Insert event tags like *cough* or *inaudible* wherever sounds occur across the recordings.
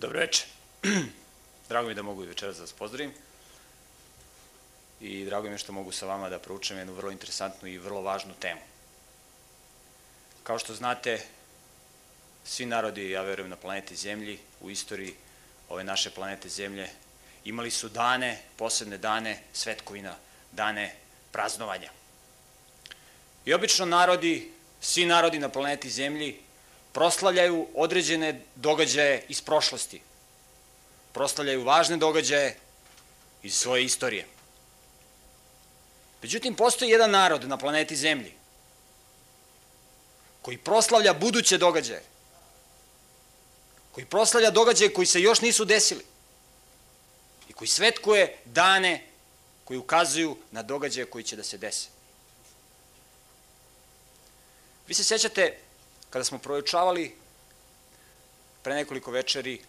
Dobro večer. *clears throat* drago mi da mogu i večeras da vas pozdravim. I drago mi je što mogu sa vama da proučem jednu vrlo interesantnu i vrlo važnu temu. Kao što znate, svi narodi, ja verujem, na planeti Zemlji, u istoriji ove naše planete Zemlje, imali su dane, posebne dane svetkovina, dane praznovanja. I obično narodi, svi narodi na planeti Zemlji, proslavljaju određene događaje iz prošlosti. Proslavljaju važne događaje iz svoje istorije. Međutim, postoji jedan narod na planeti Zemlji koji proslavlja buduće događaje, koji proslavlja događaje koji se još nisu desili i koji svetkuje dane koji ukazuju na događaje koji će da se dese. Vi se sećate kada smo proučavali pre nekoliko večeri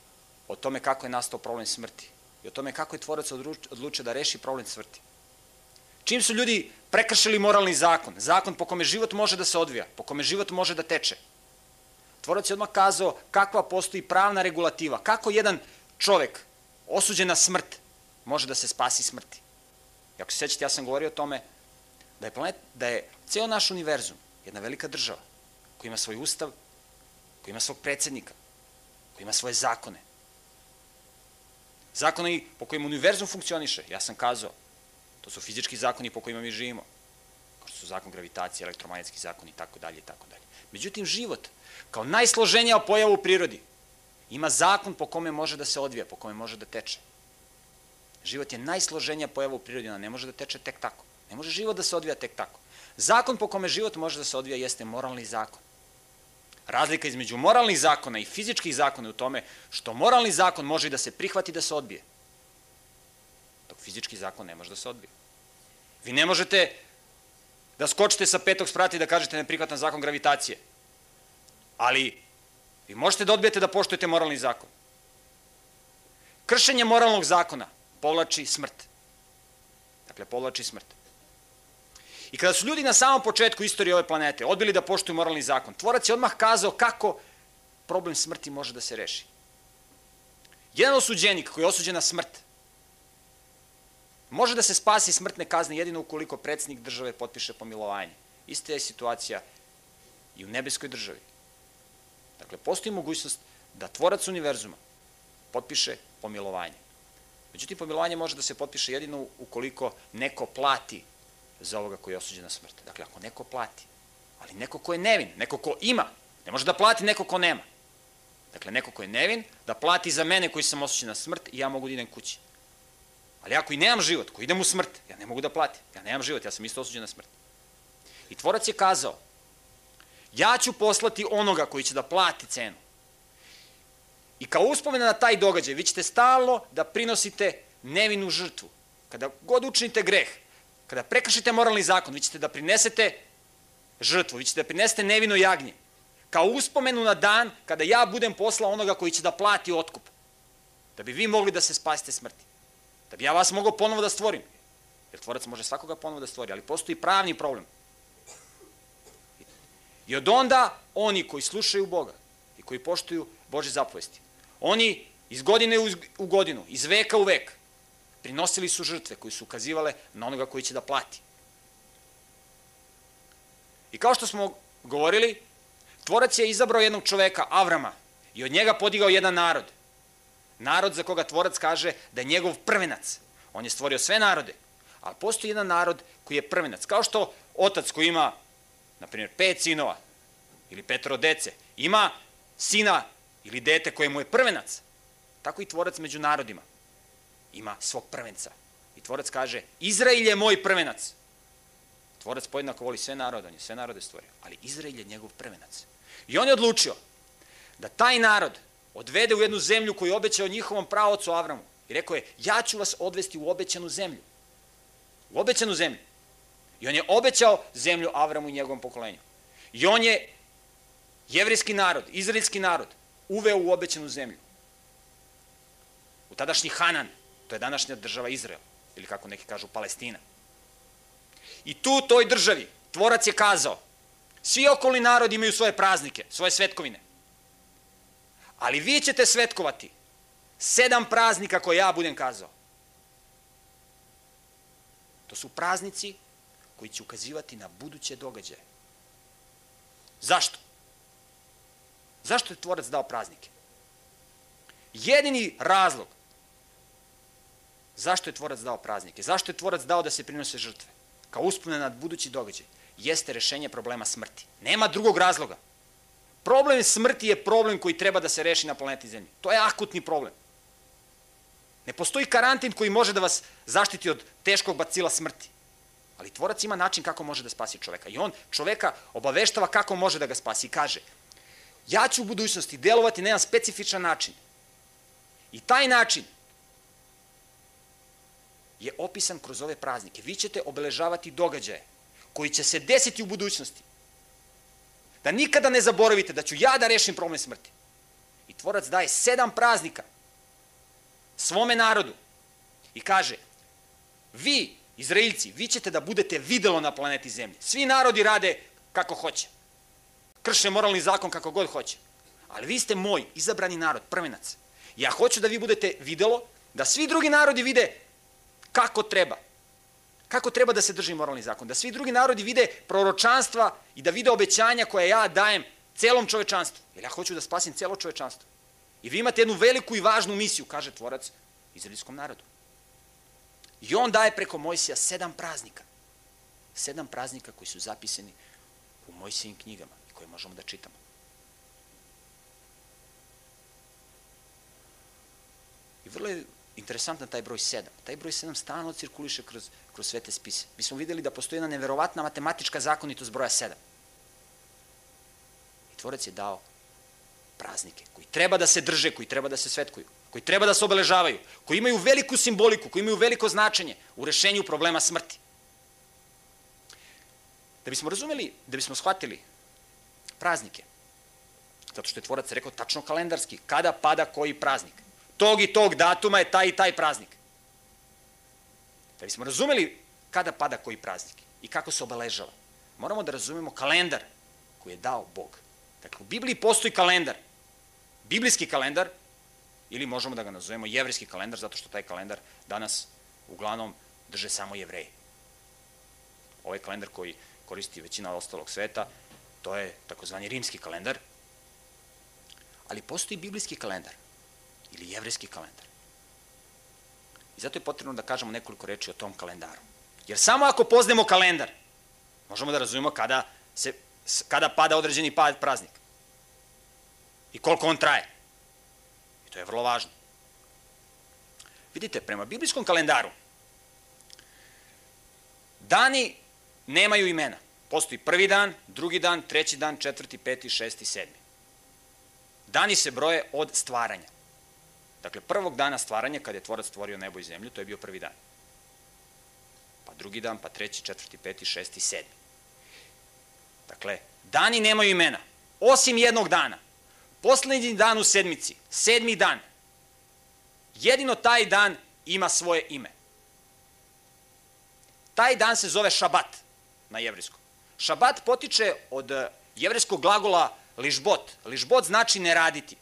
o tome kako je nastao problem smrti i o tome kako je tvorac odlučio da reši problem smrti. Čim su ljudi prekršili moralni zakon, zakon po kome život može da se odvija, po kome život može da teče, tvorac je odmah kazao kakva postoji pravna regulativa, kako jedan čovek osuđen na smrt može da se spasi smrti. I ako se sećate, ja sam govorio o tome da je, planet, da je ceo naš univerzum jedna velika država koji ima svoj ustav, koji ima svog predsednika, koji ima svoje zakone. Zakoni po kojima univerzum funkcioniše, ja sam kazao, to su fizički zakoni po kojima mi živimo, kao što su zakon gravitacije, elektromagnetski zakon i tako dalje i tako dalje. Međutim, život, kao najsloženija pojava u prirodi, ima zakon po kome može da se odvija, po kome može da teče. Život je najsloženija pojava u prirodi, ona ne može da teče tek tako. Ne može život da se odvija tek tako. Zakon po kome život može da se odvija jeste moralni zakon. Razlika između moralnih zakona i fizičkih zakona je u tome što moralni zakon može da se prihvati da se odbije. Dok fizički zakon ne može da se odbije. Vi ne možete da skočite sa petog sprata i da kažete ne prihvatam zakon gravitacije. Ali vi možete da odbijete da poštujete moralni zakon. Kršenje moralnog zakona povlači smrt. Dakle, povlači smrt. I kada su ljudi na samom početku istorije ove planete odbili da poštuju moralni zakon, tvorac je odmah kazao kako problem smrti može da se reši. Jedan osuđenik koji je osuđen na smrt može da se spasi smrtne kazne jedino ukoliko predsednik države potpiše pomilovanje. Ista je situacija i u nebeskoj državi. Dakle, postoji mogućnost da tvorac univerzuma potpiše pomilovanje. Međutim, pomilovanje može da se potpiše jedino ukoliko neko plati za ovoga koji je osuđen na smrt. Dakle, ako neko plati, ali neko ko je nevin, neko ko ima, ne može da plati neko ko nema. Dakle, neko ko je nevin, da plati za mene koji sam osuđen na smrt i ja mogu da idem kući. Ali ako i nemam život, ko idem u smrt, ja ne mogu da platim. Ja nemam život, ja sam isto osuđen na smrt. I tvorac je kazao, ja ću poslati onoga koji će da plati cenu. I kao uspomena na taj događaj, vi ćete stalno da prinosite nevinu žrtvu. Kada god učinite greh, Kada prekršite moralni zakon, vi ćete da prinesete žrtvu, vi ćete da prinesete nevino jagnje, kao uspomenu na dan kada ja budem poslao onoga koji će da plati otkup, da bi vi mogli da se spasite smrti, da bi ja vas mogao ponovo da stvorim, jer tvorac može svakoga ponovo da stvori, ali postoji pravni problem. I od onda oni koji slušaju Boga i koji poštuju Bože zapovesti, oni iz godine u godinu, iz veka u vek, Prinosili su žrtve koji su ukazivale na onoga koji će da plati. I kao što smo govorili, tvorac je izabrao jednog čoveka, Avrama, i od njega podigao jedan narod. Narod za koga tvorac kaže da je njegov prvenac. On je stvorio sve narode, ali postoji jedan narod koji je prvenac. Kao što otac koji ima, na primjer, pet sinova ili petro dece, ima sina ili dete koje mu je prvenac, tako i tvorac među narodima ima svog prvenca. I tvorac kaže, Izrael je moj prvenac. Tvorac pojednako voli sve narode, on je sve narode stvorio, ali Izrael je njegov prvenac. I on je odlučio da taj narod odvede u jednu zemlju koju je obećao njihovom pravocu Avramu. I rekao je, ja ću vas odvesti u obećanu zemlju. U obećanu zemlju. I on je obećao zemlju Avramu i njegovom pokolenju. I on je jevrijski narod, izraelski narod, uveo u obećanu zemlju. U tadašnji Hanan, To je današnja država Izrael, ili kako neki kažu Palestina. I tu u toj državi tvorac je kazao, svi okolni narodi imaju svoje praznike, svoje svetkovine. Ali vi ćete svetkovati sedam praznika koje ja budem kazao. To su praznici koji će ukazivati na buduće događaje. Zašto? Zašto je tvorac dao praznike? Jedini razlog zašto je tvorac dao praznike, zašto je tvorac dao da se prinose žrtve, kao uspune nad budući događaj, jeste rešenje problema smrti. Nema drugog razloga. Problem smrti je problem koji treba da se reši na planeti Zemlji. To je akutni problem. Ne postoji karantin koji može da vas zaštiti od teškog bacila smrti. Ali tvorac ima način kako može da spasi čoveka. I on čoveka obaveštava kako može da ga spasi. I kaže, ja ću u budućnosti delovati na jedan specifičan način. I taj način je opisan kroz ove praznike. Vi ćete obeležavati događaje koji će se desiti u budućnosti. Da nikada ne zaboravite da ću ja da rešim problem smrti. I tvorac daje sedam praznika svome narodu i kaže, vi, Izraelci, vi ćete da budete videlo na planeti Zemlje. Svi narodi rade kako hoće. Krše moralni zakon kako god hoće. Ali vi ste moj izabrani narod, prvenac. Ja hoću da vi budete videlo, da svi drugi narodi vide kako treba. Kako treba da se drži moralni zakon. Da svi drugi narodi vide proročanstva i da vide obećanja koje ja dajem celom čovečanstvu. Jer ja hoću da spasim celo čovečanstvo. I vi imate jednu veliku i važnu misiju, kaže tvorac izraelskom narodu. I on daje preko Mojsija sedam praznika. Sedam praznika koji su zapisani u Mojsijim knjigama i koje možemo da čitamo. I vrlo je interesantan taj broj 7. Taj broj 7 stalno cirkuliše kroz, kroz sve te spise. Mi smo videli da postoji jedna neverovatna matematička zakonitost broja 7. I tvorac je dao praznike koji treba da se drže, koji treba da se svetkuju, koji treba da se obeležavaju, koji imaju veliku simboliku, koji imaju veliko značenje u rešenju problema smrti. Da bismo razumeli, da bismo shvatili praznike, zato što je tvorac rekao tačno kalendarski, kada pada koji praznik. Tog i tog datuma je taj i taj praznik. Da bismo razumeli kada pada koji praznik i kako se obeležava, moramo da razumemo kalendar koji je dao Bog. Dakle, u Bibliji postoji kalendar biblijski kalendar, ili možemo da ga nazovemo jevrijski kalendar, zato što taj kalendar danas uglavnom drže samo jevreji. Ovaj kalendar koji koristi većina ostalog sveta, to je takozvani rimski kalendar, ali postoji biblijski kalendar ili jevrijski kalendar. I zato je potrebno da kažemo nekoliko reči o tom kalendaru. Jer samo ako poznemo kalendar, možemo da razumemo kada, se, kada pada određeni pad praznik i koliko on traje. I to je vrlo važno. Vidite, prema biblijskom kalendaru, dani nemaju imena. Postoji prvi dan, drugi dan, treći dan, četvrti, peti, šesti, sedmi. Dani se broje od stvaranja. Dakle, prvog dana stvaranja, kada je tvorac stvorio nebo i zemlju, to je bio prvi dan. Pa drugi dan, pa treći, četvrti, peti, šesti, sedmi. Dakle, dani nemaju imena, osim jednog dana – Poslednji dan u sedmici, sedmi dan, jedino taj dan ima svoje ime. Taj dan se zove šabat na jevrijskom. Šabat potiče od jevrijskog glagola ližbot. Ližbot znači ne raditi.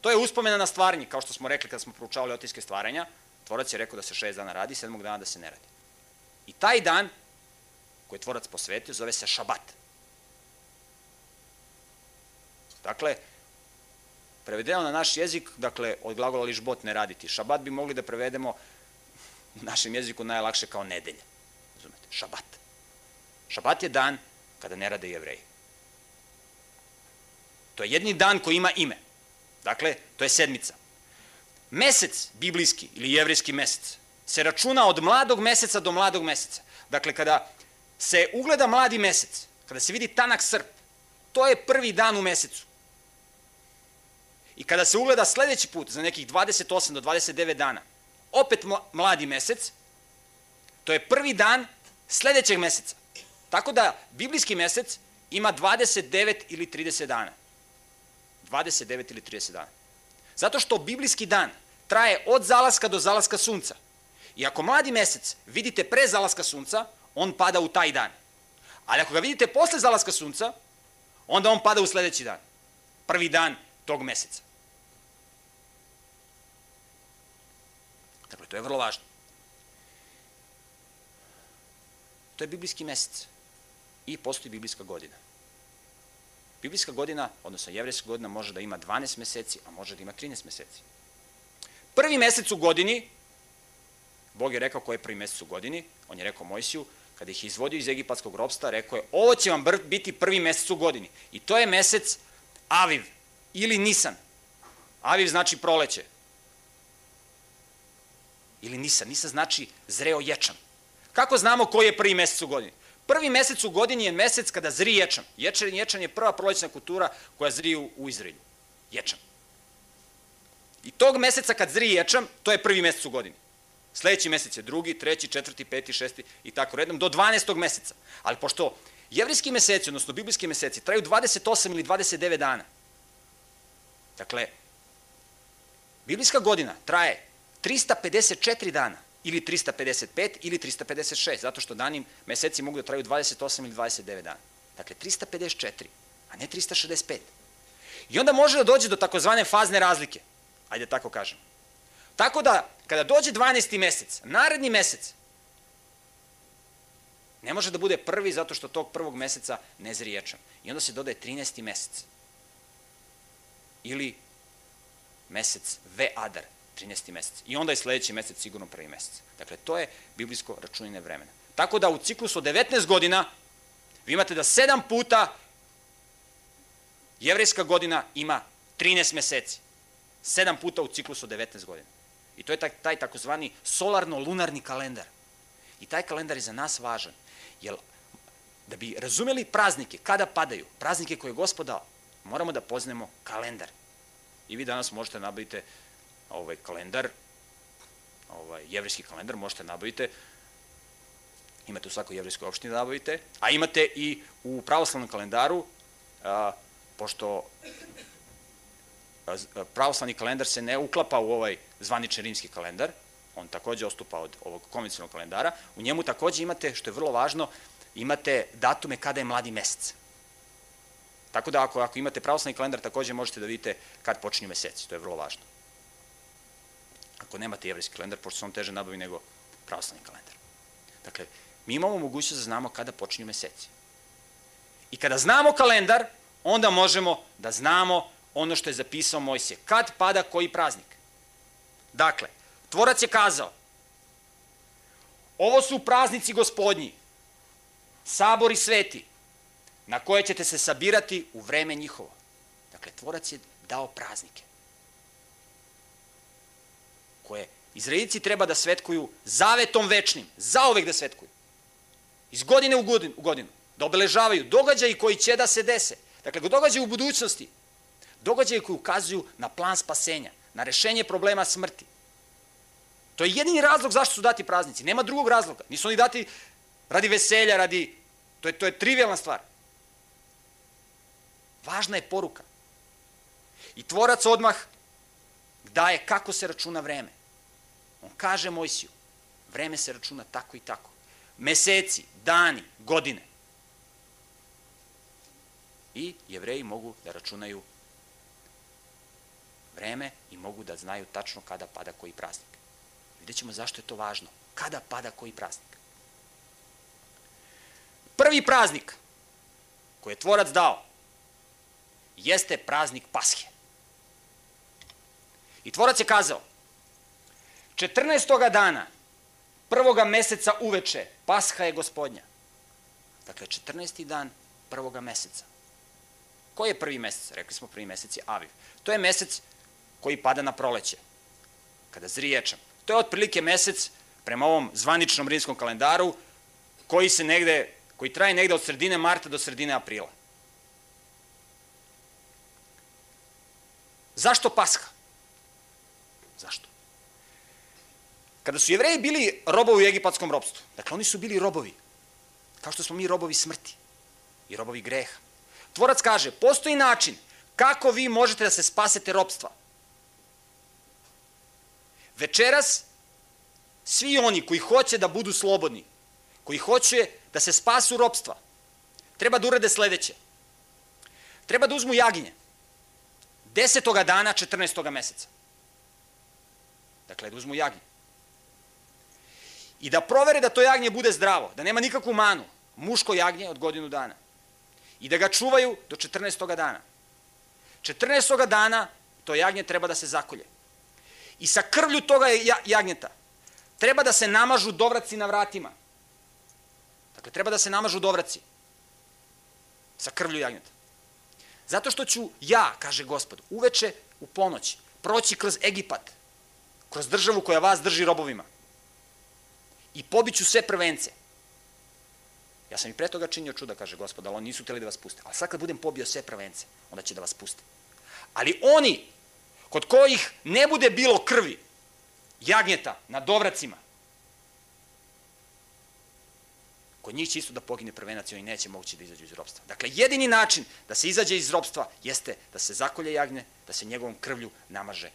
To je uspomena na stvaranje, kao što smo rekli kada smo proučavali otiske stvaranja. Tvorac je rekao da se šest dana radi, sedmog dana da se ne radi. I taj dan, koji je tvorac posvetio, zove se šabat. Dakle, Prevedeno na naš jezik, dakle, od glagola ližbot ne raditi. Šabat bi mogli da prevedemo u našem jeziku najlakše kao nedelja. Razumete? Šabat. Šabat je dan kada ne rade jevreji. To je jedni dan koji ima ime. Dakle, to je sedmica. Mesec biblijski ili jevrijski mesec se računa od mladog meseca do mladog meseca. Dakle, kada se ugleda mladi mesec, kada se vidi tanak srp, to je prvi dan u mesecu. I kada se ugleda sledeći put, za nekih 28 do 29 dana, opet mladi mesec, to je prvi dan sledećeg meseca. Tako da biblijski mesec ima 29 ili 30 dana. 29 ili 30 dana. Zato što biblijski dan traje od zalaska do zalaska sunca. I ako mladi mesec vidite pre zalaska sunca, on pada u taj dan. Ali ako ga vidite posle zalaska sunca, onda on pada u sledeći dan. Prvi dan tog meseca. To je vrlo važno. To je biblijski mesec i postoji biblijska godina. Biblijska godina, odnosno jevrejska godina, može da ima 12 meseci, a može da ima 13 meseci. Prvi mesec u godini, Bog je rekao koji je prvi mesec u godini, on je rekao Mojsiju, kada ih izvodio iz egipatskog robstva, rekao je, ovo će vam biti prvi mesec u godini. I to je mesec Aviv ili Nisan. Aviv znači proleće. Ili Nisan. Nisan znači zreo ječan. Kako znamo koji je prvi mesec u godini? Prvi mesec u godini je mesec kada zri ječan. Ječan, ječan je prva prolećna kultura koja zri u, u Izraelju. Ječan. I tog meseca kad zri ječan, to je prvi mesec u godini. Sledeći mesec je drugi, treći, četvrti, peti, šesti i tako redom, do 12. meseca. Ali pošto jevrijski meseci, odnosno biblijski meseci, traju 28 ili 29 dana, dakle, biblijska godina traje 354 dana, ili 355 ili 356, zato što dani meseci mogu da traju 28 ili 29 dana. Dakle, 354, a ne 365. I onda može da dođe do takozvane fazne razlike, ajde tako kažem. Tako da, kada dođe 12. mesec, naredni mesec, ne može da bude prvi zato što tog prvog meseca ne zriječan. I onda se dodaje 13. mesec. Ili mesec V Adar, 13. mesec. I onda je sledeći mesec sigurno prvi mesec. Dakle, to je biblijsko računine vremena. Tako da u ciklusu od 19 godina vi imate da 7 puta jevrejska godina ima 13 meseci. 7 puta u ciklusu od 19 godina. I to je taj, taj takozvani solarno-lunarni kalendar. I taj kalendar je za nas važan. Jer da bi razumeli praznike, kada padaju, praznike koje je gospod dao, moramo da poznemo kalendar. I vi danas možete nabaviti ovaj kalendar, ovaj jevrijski kalendar možete nabavite. Imate u svakoj jevrijskoj opštini da nabavite, a imate i u pravoslavnom kalendaru, a, pošto pravoslavni kalendar se ne uklapa u ovaj zvanični rimski kalendar, on takođe ostupa od ovog konvencionalnog kalendara, u njemu takođe imate, što je vrlo važno, imate datume kada je mladi mesec. Tako da ako, ako imate pravoslavni kalendar, takođe možete da vidite kad počinju meseci, to je vrlo važno ako nemate jevrijski kalendar, pošto se on teže nabavi nego pravoslavni kalendar. Dakle, mi imamo mogućnost da znamo kada počinju meseci. I kada znamo kalendar, onda možemo da znamo ono što je zapisao Mojsije. Kad pada koji praznik? Dakle, tvorac je kazao, ovo su praznici gospodnji, sabori sveti, na koje ćete se sabirati u vreme njihovo. Dakle, tvorac je dao praznike koje Izraelici treba da svetkuju zavetom večnim, zaovek da svetkuju. Iz godine u godinu, u godinu da obeležavaju događaji koji će da se dese. Dakle, događaje u budućnosti, događaje koji ukazuju na plan spasenja, na rešenje problema smrti. To je jedini razlog zašto su dati praznici. Nema drugog razloga. Nisu oni dati radi veselja, radi... To je, to je trivialna stvar. Važna je poruka. I tvorac odmah daje kako se računa vreme. On kaže Mojsiju, vreme se računa tako i tako. Meseci, dani, godine. I jevreji mogu da računaju vreme i mogu da znaju tačno kada pada koji praznik. Vidjet ćemo zašto je to važno. Kada pada koji praznik. Prvi praznik koji je tvorac dao jeste praznik Pashe. I tvorac je kazao, 14. dana prvoga meseca uveče, Pasha je gospodnja. Dakle, 14. dan prvoga meseca. Koji je prvi mesec? Rekli smo prvi mesec je Aviv. To je mesec koji pada na proleće, kada zri ječam. To je otprilike mesec, prema ovom zvaničnom rimskom kalendaru, koji se negde, koji traje negde od sredine marta do sredine aprila. Zašto Pasha? Zašto? Kada su jevreji bili robovi u egipatskom robstvu, dakle oni su bili robovi, kao što smo mi robovi smrti i robovi greha. Tvorac kaže, postoji način kako vi možete da se spasete robstva. Večeras, svi oni koji hoće da budu slobodni, koji hoće da se spasu robstva, treba da urade sledeće. Treba da uzmu jaginje, desetoga dana 14. meseca. Dakle, da uzmu jagnje i da provere da to jagnje bude zdravo, da nema nikakvu manu, muško jagnje od godinu dana. I da ga čuvaju do 14. dana. 14. dana to jagnje treba da se zakolje. I sa krvlju toga jagnjeta treba da se namažu dovraci na vratima. Dakle, treba da se namažu dovraci sa krvlju jagnjeta. Zato što ću ja, kaže gospod, uveče u ponoć proći kroz Egipat, kroz državu koja vas drži robovima i pobiću sve prvence. Ja sam i pre toga činio čuda, kaže gospod, ali oni nisu hteli da vas puste. Ali sad kad budem pobio sve prvence, onda će da vas puste. Ali oni, kod kojih ne bude bilo krvi, jagnjeta na dovracima, kod njih će isto da pogine prvenac i oni neće moći da izađu iz robstva. Dakle, jedini način da se izađe iz robstva jeste da se zakolje jagnje, da se njegovom krvlju namaže,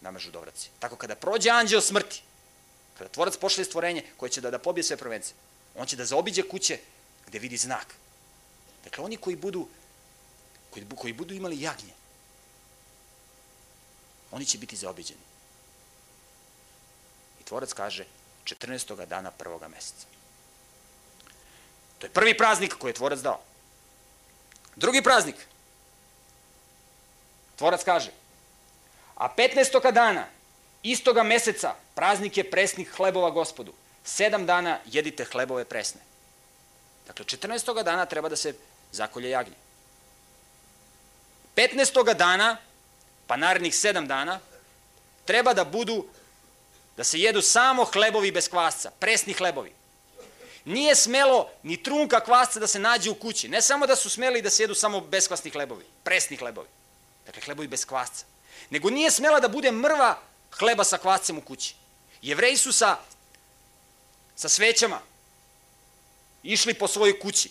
namažu dovraci. Tako kada prođe anđeo smrti, kada tvorac pošle stvorenje koje će da, da pobije sve prvence, on će da zaobiđe kuće gde vidi znak. Dakle, oni koji budu, koji, koji budu imali jagnje, oni će biti zaobiđeni. I tvorac kaže 14. dana prvoga meseca. To je prvi praznik koji je tvorac dao. Drugi praznik. Tvorac kaže, a 15. dana istoga meseca praznik je presnih hlebova gospodu. Sedam dana jedite hlebove presne. Dakle, 14. dana treba da se zakolje jagnje. 15. dana, pa narednih sedam dana, treba da budu, da se jedu samo hlebovi bez kvasca, presni hlebovi. Nije smelo ni trunka kvasca da se nađe u kući. Ne samo da su smeli da se jedu samo beskvasni hlebovi, presni hlebovi. Dakle, hlebovi bez kvasca. Nego nije smela da bude mrva hleba sa kvascem u kući. Jevreji su sa, sa svećama išli po svojoj kući,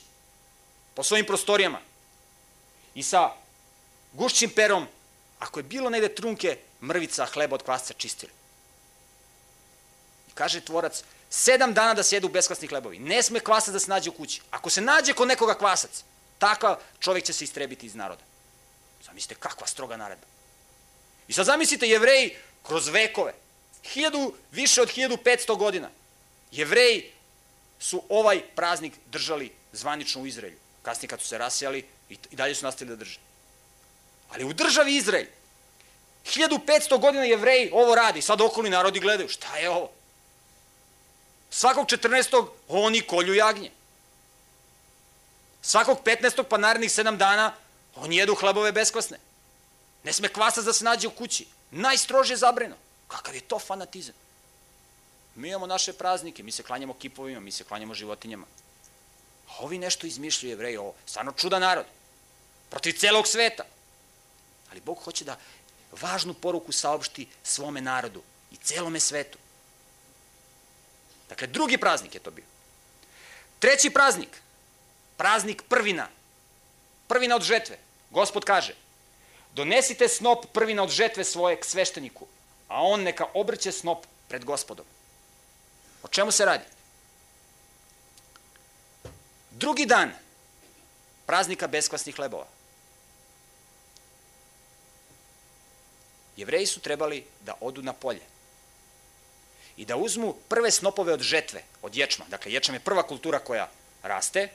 po svojim prostorijama i sa gušćim perom, ako je bilo negde trunke, mrvica hleba od kvasca čistili. I kaže tvorac, sedam dana da se jedu beskvasni hlebovi. Ne sme kvasac da se nađe u kući. Ako se nađe kod nekoga kvasac, takav čovjek će se istrebiti iz naroda. Zamislite kakva stroga naredba. I sad zamislite jevreji kroz vekove, više od 1500 godina, jevreji su ovaj praznik držali zvanično u Izraelju. Kasnije kad su se rasijali i dalje su nastavili da drže. Ali u državi Izraelj, 1500 godina jevreji ovo radi, sad okolni narodi gledaju, šta je ovo? Svakog 14. oni kolju jagnje. Svakog 15. pa narednih 7 dana oni jedu hlebove beskvasne. Ne sme kvasac da se nađe u kući. Najstrože zabreno. Kakav je to fanatizam? Mi imamo naše praznike, mi se klanjamo kipovima, mi se klanjamo životinjama. A ovi nešto izmišljaju jevreji, ovo stvarno čuda narod. Protiv celog sveta. Ali Bog hoće da važnu poruku saopšti svome narodu i celome svetu. Dakle, drugi praznik je to bio. Treći praznik, praznik prvina, prvina od žetve. Gospod kaže, donesite snop prvina od žetve svoje k svešteniku, a on neka obrće snop pred gospodom. O čemu se radi? Drugi dan praznika beskvasnih hlebova. Jevreji su trebali da odu na polje i da uzmu prve snopove od žetve, od ječma. Dakle, ječam je prva kultura koja raste.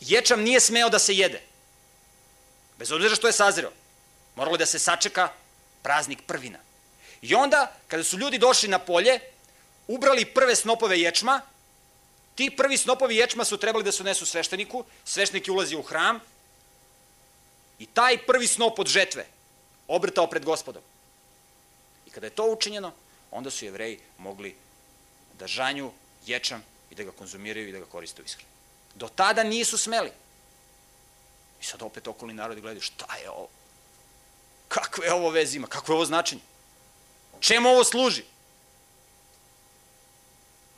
Ječam nije smeo da se jede. Bez obzira što je sazreo. Moralo da se sačeka praznik prvina. I onda, kada su ljudi došli na polje, ubrali prve snopove ječma, ti prvi snopovi ječma su trebali da se unesu svešteniku, sveštenik je ulazi u hram i taj prvi snop od žetve obrtao pred gospodom. I kada je to učinjeno, onda su jevreji mogli da žanju ječam i da ga konzumiraju i da ga koriste u ishrani. Do tada nisu smeli. I sad opet okolni narodi gledaju šta je ovo? Kakve ovo veze ima? Kakve ovo značenje? Čemu ovo služi?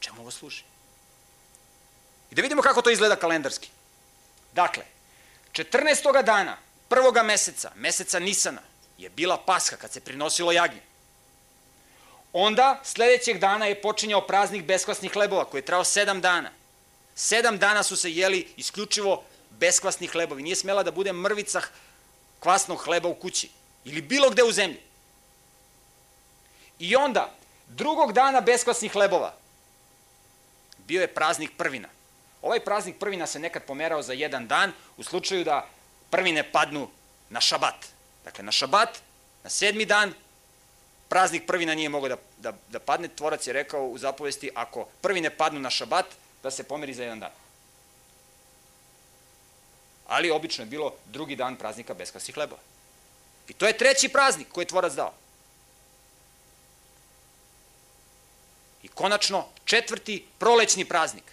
Čemu ovo služi? I da vidimo kako to izgleda kalendarski. Dakle, 14. dana, prvoga meseca, meseca Nisana, je bila paska kad se prinosilo jagnje. Onda, sledećeg dana je počinjao praznik beskvasnih hlebova, koji je trao sedam dana. Sedam dana su se jeli isključivo beskvasni hlebovi. Nije smela da bude mrvica kvasnog hleba u kući ili bilo gde u zemlji. I onda, drugog dana beskvasnih hlebova, bio je praznik prvina. Ovaj praznik prvina se nekad pomerao za jedan dan u slučaju da prvine padnu na šabat. Dakle, na šabat, na sedmi dan, praznik prvina nije mogao da, da, da padne. Tvorac je rekao u zapovesti, ako prvine padnu na šabat, da se pomeri za jedan dan. Ali obično je bilo drugi dan praznika beskasih hlebova. I to je treći praznik koji je tvorac dao. I konačno, četvrti prolećni praznik.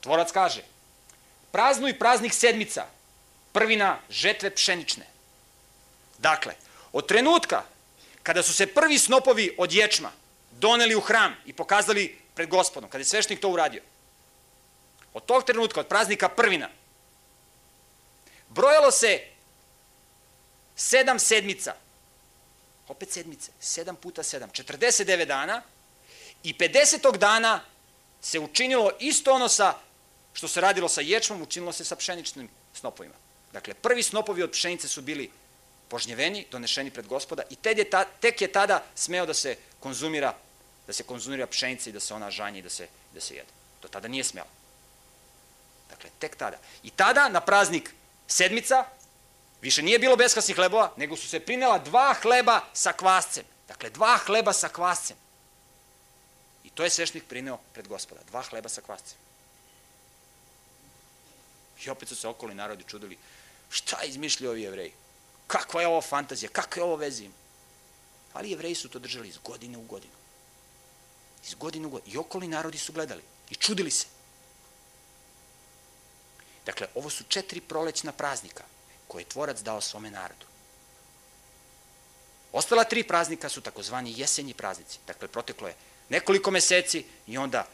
Tvorac kaže, praznuj praznik sedmica, prvina žetve pšenične. Dakle, od trenutka kada su se prvi snopovi od ječma doneli u hram i pokazali pred gospodom, kada je svešnik to uradio, od tog trenutka, od praznika prvina, brojalo se sedam sedmica, opet sedmice, sedam puta sedam, 49 dana i 50. dana se učinilo isto ono sa, što se radilo sa ječmom, učinilo se sa pšeničnim snopovima. Dakle, prvi snopovi od pšenice su bili požnjeveni, donešeni pred gospoda i je, ta, tek je tada smeo da se konzumira da se konzumira pšenica i da se ona žanje i da se, da se jede. Do tada nije smelo. Dakle, tek tada. I tada, na praznik sedmica, više nije bilo beskasnih hlebova, nego su se prinela dva hleba sa kvascem. Dakle, dva hleba sa kvascem. I to je svešnik prineo pred gospoda. Dva hleba sa kvascem. I opet su se okoli narodi čudili. Šta izmišljaju ovi jevreji? Kakva je ovo fantazija? Kakve ovo veze ima? Ali jevreji su to držali iz godine u godinu. Iz godine u godinu. I okolni narodi su gledali. I čudili se. Dakle, ovo su četiri prolećna praznika koje je tvorac dao svome narodu. Ostala tri praznika su takozvani jesenji praznici. Dakle, proteklo je nekoliko meseci i onda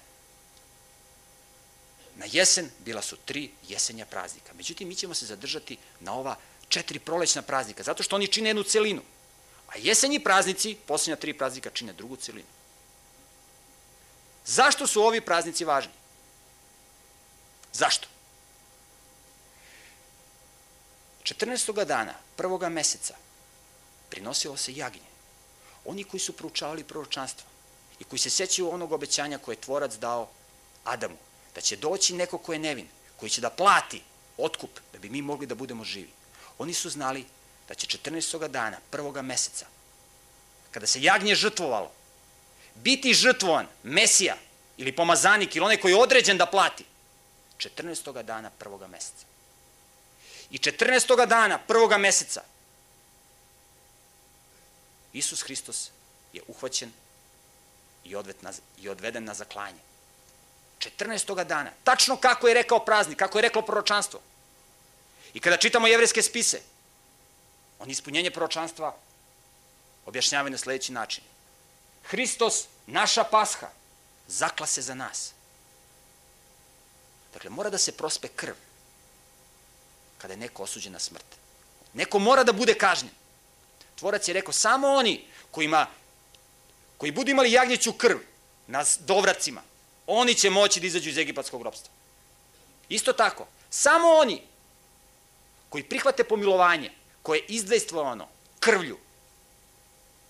na jesen bila su tri jesenja praznika. Međutim, mi ćemo se zadržati na ova četiri prolećna praznika, zato što oni čine jednu celinu. A jesenji praznici, posljednja tri praznika, čine drugu celinu. Zašto su ovi praznici važni? Zašto? 14. dana, prvoga meseca, prinosilo se jagnje. Oni koji su proučavali proročanstvo i koji se sećaju onog obećanja koje je tvorac dao Adamu, da će doći neko ko je nevin, koji će da plati otkup da bi mi mogli da budemo živi. Oni su znali da će 14. dana, prvoga meseca, kada se jagnje žrtvovalo, biti žrtvovan Mesija ili pomazanik ili onaj koji je određen da plati 14. dana prvoga meseca. I 14. dana prvoga meseca Isus Hristos je uhvaćen i, na, i odveden na zaklanje. 14. dana. Tačno kako je rekao praznik, kako je reklo proročanstvo. I kada čitamo jevrijske spise, on ispunjenje proročanstva objašnjavaju na sledeći način. Hristos, naša pasha, zakla se za nas. Dakle, mora da se prospe krv kada je neko osuđen na smrt. Neko mora da bude kažnjen. Tvorac je rekao, samo oni kojima, koji budu imali jagnjeću krv na dovracima, oni će moći da izađu iz egipatskog robstva. Isto tako, samo oni koji prihvate pomilovanje, koje je izdvejstvovano krvlju,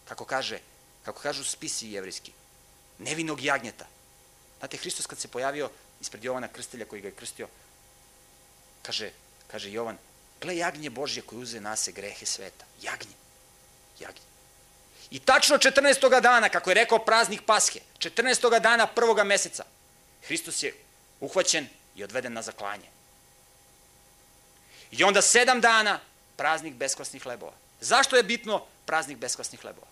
kako kaže, kako kažu spisi jevrijski, nevinog jagnjeta. Znate, Hristos kad se pojavio ispred Jovana Krstelja koji ga je krstio, kaže, kaže Jovan, gle jagnje Božje koji uze nase grehe sveta. Jagnje. Jagnje. I tačno 14. dana, kako je rekao praznik Pashe, 14. dana prvoga meseca, Hristos je uhvaćen i odveden na zaklanje. I onda sedam dana praznik beskvasnih hlebova. Zašto je bitno praznik beskvasnih hlebova?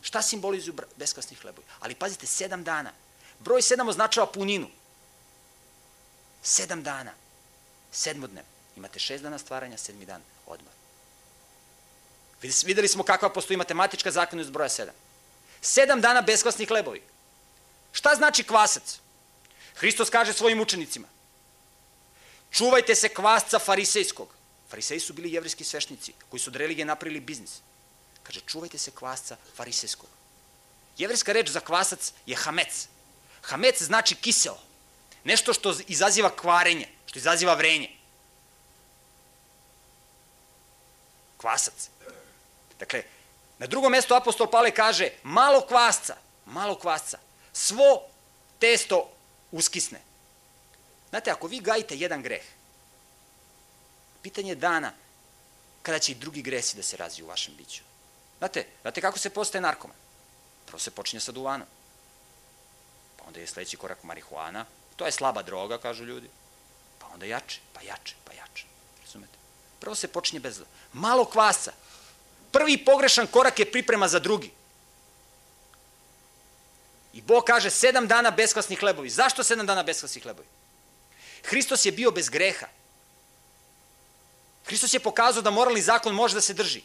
Šta simbolizuju beskvasni hlebovi? Ali pazite, sedam dana. Broj sedam označava puninu. Sedam dana. Sedmodnev. Imate šest dana stvaranja, sedmi dan odmor. Videli smo kakva postoji matematička zakonitost broja sedam. Sedam dana beskvasni hlebovi. Šta znači kvasac? Hristos kaže svojim učenicima. Čuvajte se kvasca farisejskog. Fariseji su bili jevrijski svešnici koji su od religije napravili biznis. Kaže, čuvajte se kvasca farisejskog. Jevrijska reč za kvasac je hamec. Hamec znači kiseo. Nešto što izaziva kvarenje, što izaziva vrenje. Kvasac. Dakle, na drugom mestu apostol Pale kaže, malo kvasca, malo kvasca. svo testo uskisne. Znate, ako vi gajite jedan greh, pitanje je dana kada će i drugi gresi da se razviju u vašem biću. Znate, znate kako se postaje narkoman? Prvo se počinje sa duvanom. Pa onda je sledeći korak marihuana. To je slaba droga, kažu ljudi. Onda jače, pa jače, pa jače. Razumete? Prvo se počinje bez... Malo kvasa. Prvi pogrešan korak je priprema za drugi. I Bog kaže sedam dana beskvasni hlebovi. Zašto sedam dana beskvasni hlebovi? Hristos je bio bez greha. Hristos je pokazao da moralni zakon može da se drži.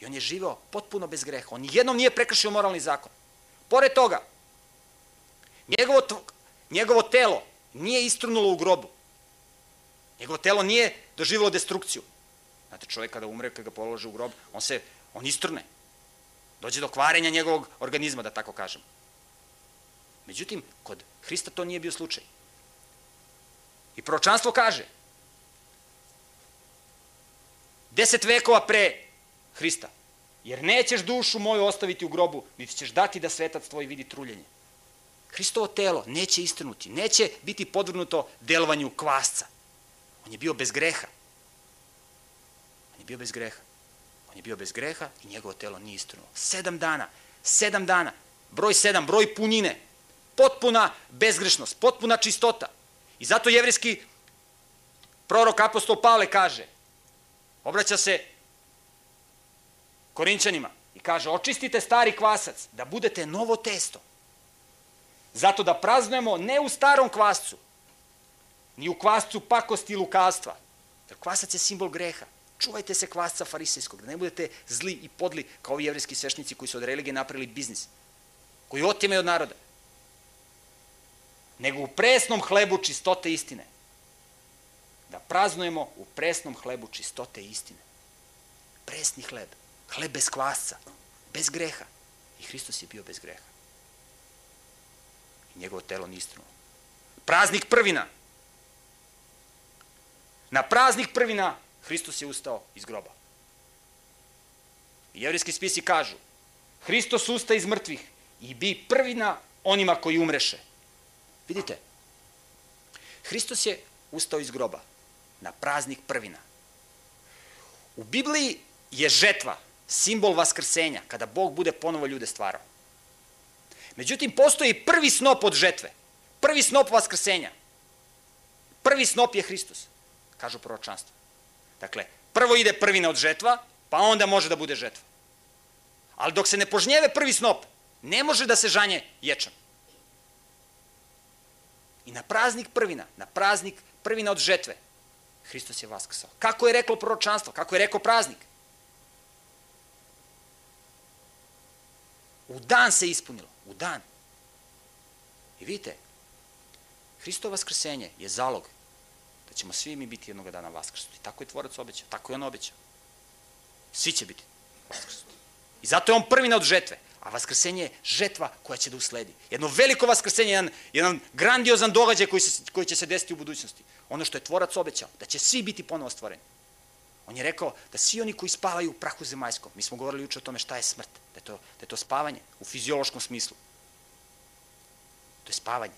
I on je živeo potpuno bez greha. On jednom nije prekršio moralni zakon. Pored toga, njegovo, njegovo telo nije istrunulo u grobu. Njegovo telo nije doživjelo destrukciju. Znate, čovjek kada umre, kada ga polože u grob, on se, on istrne. Dođe do kvarenja njegovog organizma, da tako kažem. Međutim, kod Hrista to nije bio slučaj. I proročanstvo kaže, deset vekova pre Hrista, jer nećeš dušu moju ostaviti u grobu, niti ćeš dati da svetac tvoj vidi truljenje. Hristovo telo neće istrnuti, neće biti podvrnuto delovanju kvasca. On je bio bez greha. On je bio bez greha. On je bio bez greha i njegovo telo nije istrnulo. Sedam dana, sedam dana, broj sedam, broj punine, potpuna bezgrešnost, potpuna čistota. I zato jevrijski prorok apostol Pavle kaže, obraća se Korinčanima i kaže, očistite stari kvasac, da budete novo testo. Zato da praznujemo ne u starom kvascu, ni u kvascu pakosti i lukavstva. Jer kvasac je simbol greha. Čuvajte se kvasca farisejskog, da ne budete zli i podli kao ovi jevrijski svešnici koji su od religije napravili biznis, koji otimaju od naroda. Nego u presnom hlebu čistote istine. Da praznujemo u presnom hlebu čistote istine. Presni hleb. Hleb bez kvasca. Bez greha. I Hristos je bio bez greha. I njegovo telo nije istrunulo. Praznik prvina. Na praznik prvina Hristos je ustao iz groba. I jevrijski spisi kažu, Hristos usta iz mrtvih i bi prvina onima koji umreše. Vidite, Hristos je ustao iz groba na praznik prvina. U Bibliji je žetva simbol vaskrsenja, kada Bog bude ponovo ljude stvarao. Međutim, postoji prvi snop od žetve, prvi snop vaskrsenja. Prvi snop je Hristos, kažu proročanstvo. Dakle, prvo ide prvina od žetva, pa onda može da bude žetva. Ali dok se ne požnjeve prvi snop, ne može da se žanje ječan. I na praznik prvina, na praznik prvina od žetve, Hristos je vaskrsao. Kako je reklo proročanstvo? Kako je rekao praznik? U dan se ispunilo. U dan. I vidite, Hristovo vaskrsenje je zalog da ćemo svi mi biti jednog dana vaskrsnuti. Tako je tvorac obećao, tako je on obećao. Svi će biti vaskrsnuti. I zato je on prvi na od žetve. A vaskrsenje je žetva koja će da usledi. Jedno veliko vaskrsenje, jedan, jedan grandiozan događaj koji, se, koji će se desiti u budućnosti. Ono što je tvorac obećao, da će svi biti ponovo stvoreni. On je rekao da svi oni koji spavaju u prahu zemaljskom, mi smo govorili uče o tome šta je smrt, da je to, da je to spavanje u fiziološkom smislu. To je spavanje.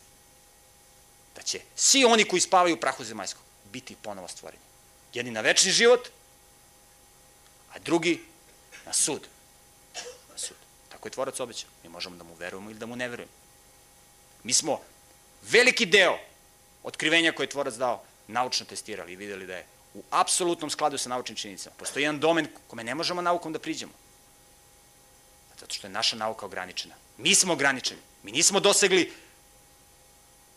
Da će svi oni koji spavaju u prahu zemaljskom biti ponovo stvoreni. Jedni na večni život, a drugi na sud. Na sud. Tako je tvorac obećao. Mi možemo da mu verujemo ili da mu ne verujemo. Mi smo veliki deo otkrivenja koje je tvorac dao naučno testirali i videli da je u apsolutnom skladu sa naučnim činjenicama. Postoji jedan domen kome ne možemo naukom da priđemo. Zato što je naša nauka ograničena. Mi smo ograničeni. Mi nismo dosegli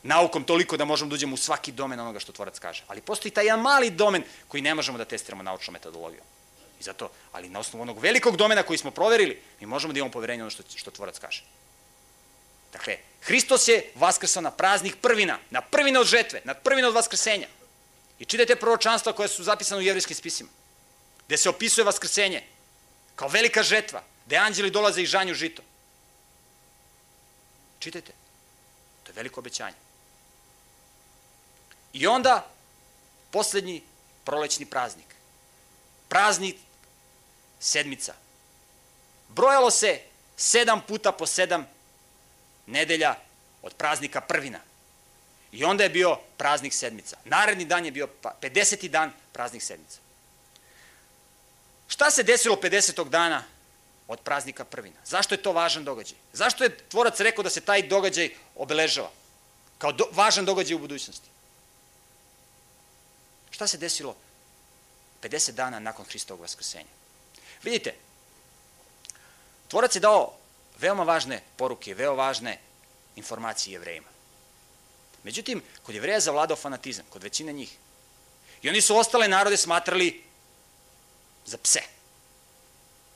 naukom toliko da možemo da uđemo u svaki domen onoga što tvorac kaže. Ali postoji taj jedan mali domen koji ne možemo da testiramo naučnom metodologijom. I zato, ali na osnovu onog velikog domena koji smo proverili, mi možemo da imamo poverenje ono što, što tvorac kaže. Dakle, Hristos je vaskrsao na praznih prvina, na prvine od žetve, na prvine od vaskrsenja. I čitajte proročanstva koje su zapisane u jevrijskim spisima, gde se opisuje vaskrsenje kao velika žetva, gde anđeli dolaze i žanju žito. Čitajte. To je veliko obećanje. I onda, poslednji prolećni praznik. Praznik sedmica. Brojalo se sedam puta po sedam nedelja od praznika prvina. I onda je bio praznik sedmica. Naredni dan je bio 50. dan praznik sedmica. Šta se desilo 50. dana od praznika prvina? Zašto je to važan događaj? Zašto je tvorac rekao da se taj događaj obeležava kao do, važan događaj u budućnosti? Šta se desilo 50 dana nakon Hristovog vaskrsenja? Vidite, tvorac je dao veoma važne poruke, veoma važne informacije jevrejima. Međutim, kod jevreja zavladao fanatizam, kod većine njih. I oni su ostale narode smatrali za pse,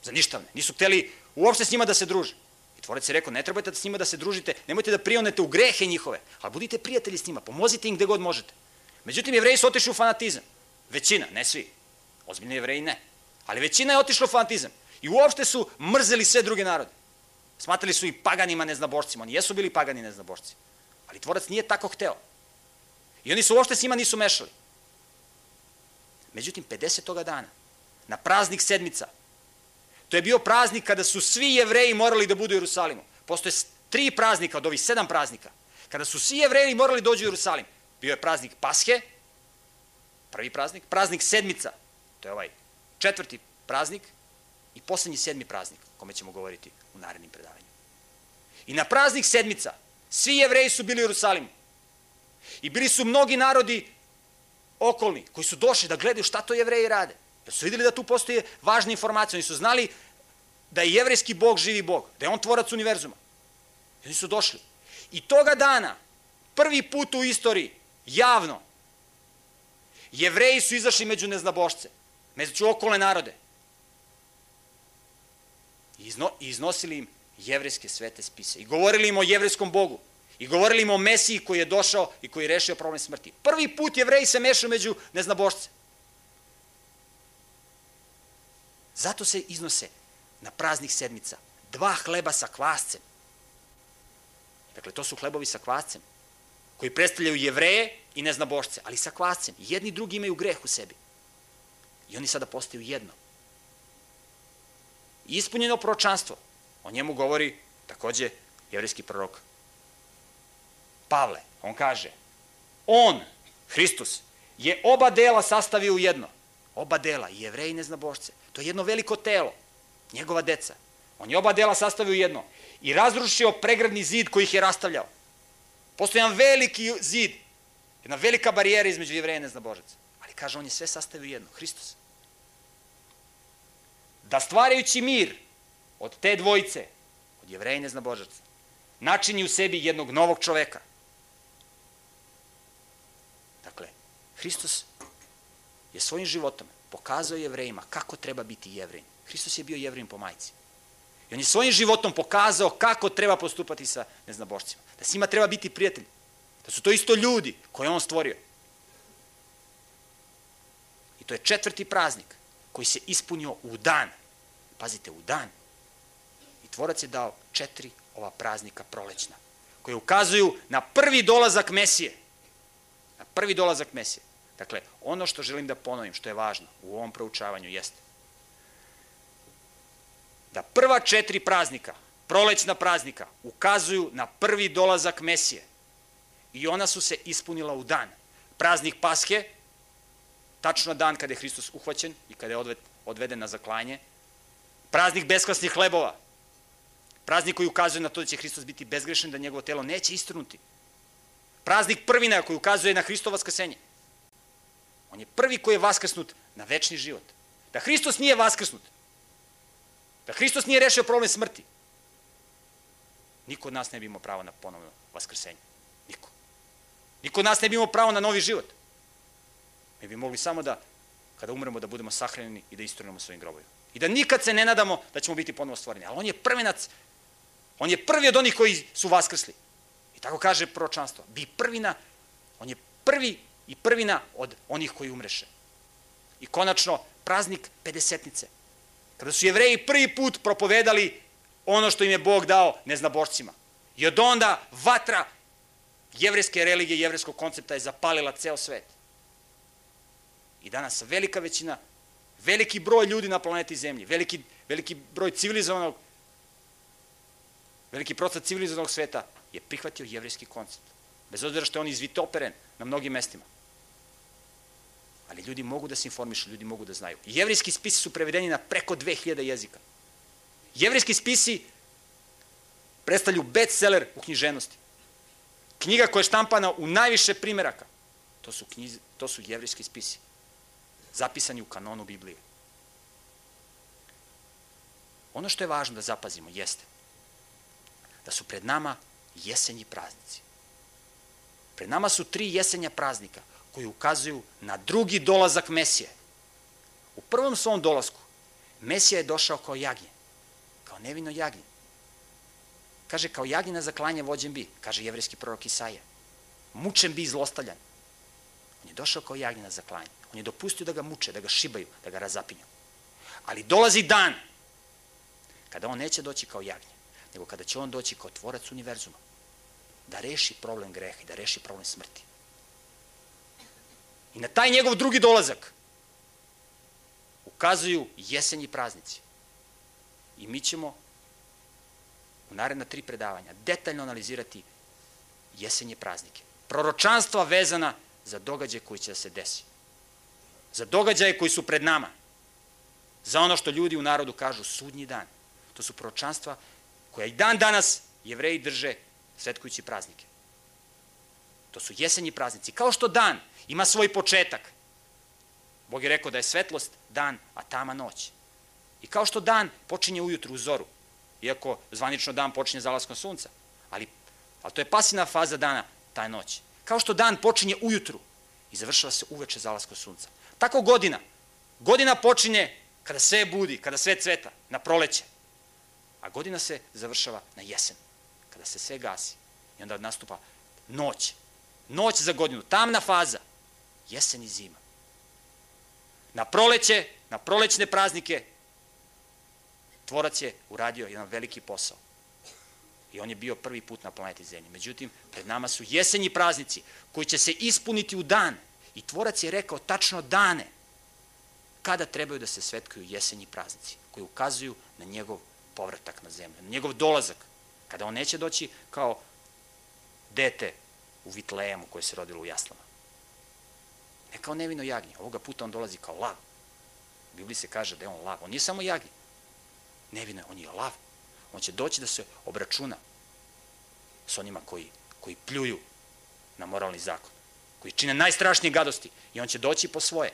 za ništavne. Nisu hteli uopšte s njima da se druže. I tvorac je rekao, ne trebate da s njima da se družite, nemojte da prionete u grehe njihove, ali budite prijatelji s njima, pomozite im gde god možete. Međutim, jevreji su otišli u fanatizam. Većina, ne svi. Ozbiljni jevreji ne. Ali većina je otišla u fanatizam. I uopšte su mrzeli sve druge narode. Smatrali su i paganima neznabošcima. Oni jesu bili pagani neznabošci. Ali tvorac nije tako hteo. I oni su uopšte s njima nisu mešali. Međutim, 50. dana, na praznik sedmica, to je bio praznik kada su svi jevreji morali da budu u Jerusalimu. Postoje tri praznika od ovih sedam praznika. Kada su svi jevreji morali da dođu u Jerusalim. Bio je praznik Pashe, prvi praznik, praznik sedmica, to je ovaj četvrti praznik i poslednji sedmi praznik, o kome ćemo govoriti u narednim predavanjima. I na praznik sedmica svi jevreji su bili u Jerusalimu. I bili su mnogi narodi okolni koji su došli da gledaju šta to jevreji rade. Jer su videli da tu postoje važne informacije. Oni su znali da je jevrejski bog živi bog, da je on tvorac univerzuma. I oni su došli. I toga dana, prvi put u istoriji, javno, jevreji su izašli među neznabošce, među okolne narode. I izno, iznosili im jevrejske svete spise. I govorili im o jevrejskom Bogu. I govorili im o Mesiji koji je došao i koji je rešio problem smrti. Prvi put jevreji se mešaju među neznabošce. Zato se iznose na praznih sedmica dva hleba sa kvascem. Dakle, to su hlebovi sa kvascem, koji predstavljaju jevreje i neznabošce, ali sa kvascem. Jedni drugi imaju greh u sebi. I oni sada postaju jedno. Ispunjeno proročanstvo O njemu govori takođe jevrijski prorok Pavle. On kaže, on, Hristos, je oba dela sastavio u jedno. Oba dela, i jevreji i neznabošce. To je jedno veliko telo, njegova deca. On je oba dela sastavio u jedno. I razrušio pregradni zid koji ih je rastavljao. Postoji jedan veliki zid, jedna velika barijera između jevreja i neznabožaca. Ali kaže, on je sve sastavio u jedno, Hristos. Da stvarajući mir, od te dvojice, od jevreja i neznabožaca, načini u sebi jednog novog čoveka. Dakle, Hristos je svojim životom pokazao jevrejima kako treba biti jevrejin. Hristos je bio jevrejin po majci. I on je svojim životom pokazao kako treba postupati sa neznabošcima. Da s njima treba biti prijatelj. Da su to isto ljudi koje on stvorio. I to je četvrti praznik koji se ispunio u dan. Pazite, u dan Tvorac je dao četiri ova praznika prolećna, koje ukazuju na prvi dolazak Mesije. Na prvi dolazak Mesije. Dakle, ono što želim da ponovim, što je važno u ovom proučavanju, jeste da prva četiri praznika, prolećna praznika, ukazuju na prvi dolazak Mesije. I ona su se ispunila u dan. Praznik Pashe, tačno dan kada je Hristos uhvaćen i kada je odveden na zaklanje. Praznik besklasnih hlebova, Praznik koji ukazuje na to da će Hristos biti bezgrešen, da njegovo telo neće istrnuti. Praznik prvina koji ukazuje na Hristovo vaskrsenje. On je prvi koji je vaskrsnut na večni život. Da Hristos nije vaskrsnut, da Hristos nije rešio problem smrti, niko od nas ne bi imao pravo na ponovno vaskrsenje. Niko. Niko od nas ne bi imao pravo na novi život. Mi bi mogli samo da, kada umremo, da budemo sahranjeni i da istrunemo svojim grobovima. I da nikad se ne nadamo da ćemo biti ponovo stvoreni. Ali on je prvenac On je prvi od onih koji su vaskrsli. I tako kaže proročanstvo. Bi prvina, on je prvi i prvina od onih koji umreše. I konačno, praznik Pedesetnice. Kada su jevreji prvi put propovedali ono što im je Bog dao neznabošcima. I od onda vatra jevrejske religije, jevreskog koncepta je zapalila ceo svet. I danas velika većina, veliki broj ljudi na planeti Zemlji, veliki, veliki broj civilizovanog veliki procent civilizovanog sveta je prihvatio jevrijski koncept. Bez obzira što je on izvitoperen na mnogim mestima. Ali ljudi mogu da se informišu, ljudi mogu da znaju. Jevrijski spisi su prevedeni na preko 2000 jezika. Jevrijski spisi predstavlju bestseller u knjiženosti. Knjiga koja je štampana u najviše primeraka. To su, knjiz, to su jevrijski spisi. Zapisani u kanonu Biblije. Ono što je važno da zapazimo jeste da su pred nama jesenji praznici. Pred nama su tri jesenja praznika koji ukazuju na drugi dolazak Mesije. U prvom svom dolasku Mesija je došao kao jagnje, kao nevino jagnje. Kaže, kao jagnje na zaklanje vođen bi, kaže jevrijski prorok Isaija. Mučen bi i zlostavljan. On je došao kao jagnje na zaklanje. On je dopustio da ga muče, da ga šibaju, da ga razapinju. Ali dolazi dan kada on neće doći kao jagnje, nego kada će on doći kao tvorac univerzuma, da reši problem greha i da reši problem smrti. I na taj njegov drugi dolazak ukazuju jesenji praznici. I mi ćemo u naredna tri predavanja detaljno analizirati jesenje praznike. Proročanstva vezana za događaje koji će da se desi. Za događaje koji su pred nama. Za ono što ljudi u narodu kažu sudnji dan. To su proročanstva koja i dan danas jevreji drže svetkujući praznike. To su jesenji praznici. Kao što dan ima svoj početak. Bog je rekao da je svetlost dan, a tama noć. I kao što dan počinje ujutru u zoru, iako zvanično dan počinje zalaskom sunca, ali, ali to je pasivna faza dana, taj noć. Kao što dan počinje ujutru i završava se uveče zalaskom sunca. Tako godina. Godina počinje kada sve budi, kada sve cveta, na proleće. A godina se završava na jesen, kada se sve gasi. I onda nastupa noć. Noć za godinu, tamna faza, jesen i zima. Na proleće, na prolećne praznike, tvorac je uradio jedan veliki posao. I on je bio prvi put na planeti Zemlji. Međutim, pred nama su jesenji praznici koji će se ispuniti u dan. I tvorac je rekao tačno dane kada trebaju da se svetkuju jesenji praznici koji ukazuju na njegov povratak na zemlju, na njegov dolazak, kada on neće doći kao dete u Vitlejemu koje se rodilo u jaslama. Ne kao nevino jagnje, ovoga puta on dolazi kao lav. U Bibliji se kaže da je on lav. On nije samo jagnje. Nevino je, on je lav. On će doći da se obračuna s onima koji, koji pljuju na moralni zakon, koji čine najstrašnije gadosti i on će doći po svoje.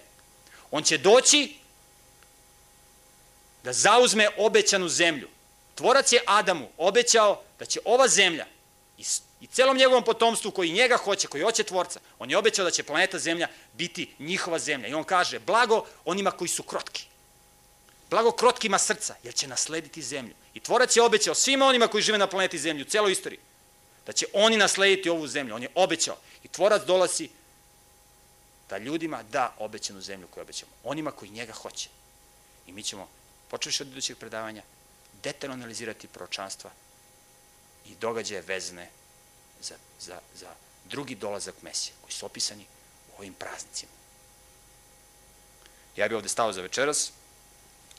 On će doći da zauzme obećanu zemlju. Tvorac je Adamu obećao da će ova zemlja i, i celom njegovom potomstvu koji njega hoće, koji hoće tvorca, on je obećao da će planeta Zemlja biti njihova zemlja. I on kaže, blago onima koji su krotki. Blago krotkima srca, jer će naslediti zemlju. I tvorac je obećao svima onima koji žive na planeti Zemlju, u celoj istoriji, da će oni naslediti ovu zemlju. On je obećao. I tvorac dolazi da ljudima da obećanu zemlju koju obećamo. Onima koji njega hoće. I mi ćemo počeš od idućeg predavanja, detaljno analizirati proročanstva i događaje vezane za, za, za drugi dolazak Mesije, koji su opisani u ovim praznicima. Ja bih ovde stao za večeras,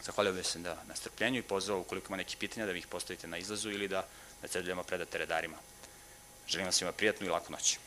zahvalio bih se da, na strpljenju i pozvao ukoliko ima neki pitanja da vi ih postavite na izlazu ili da na cedljama predate redarima. Želim vam svima prijatnu i laku noć.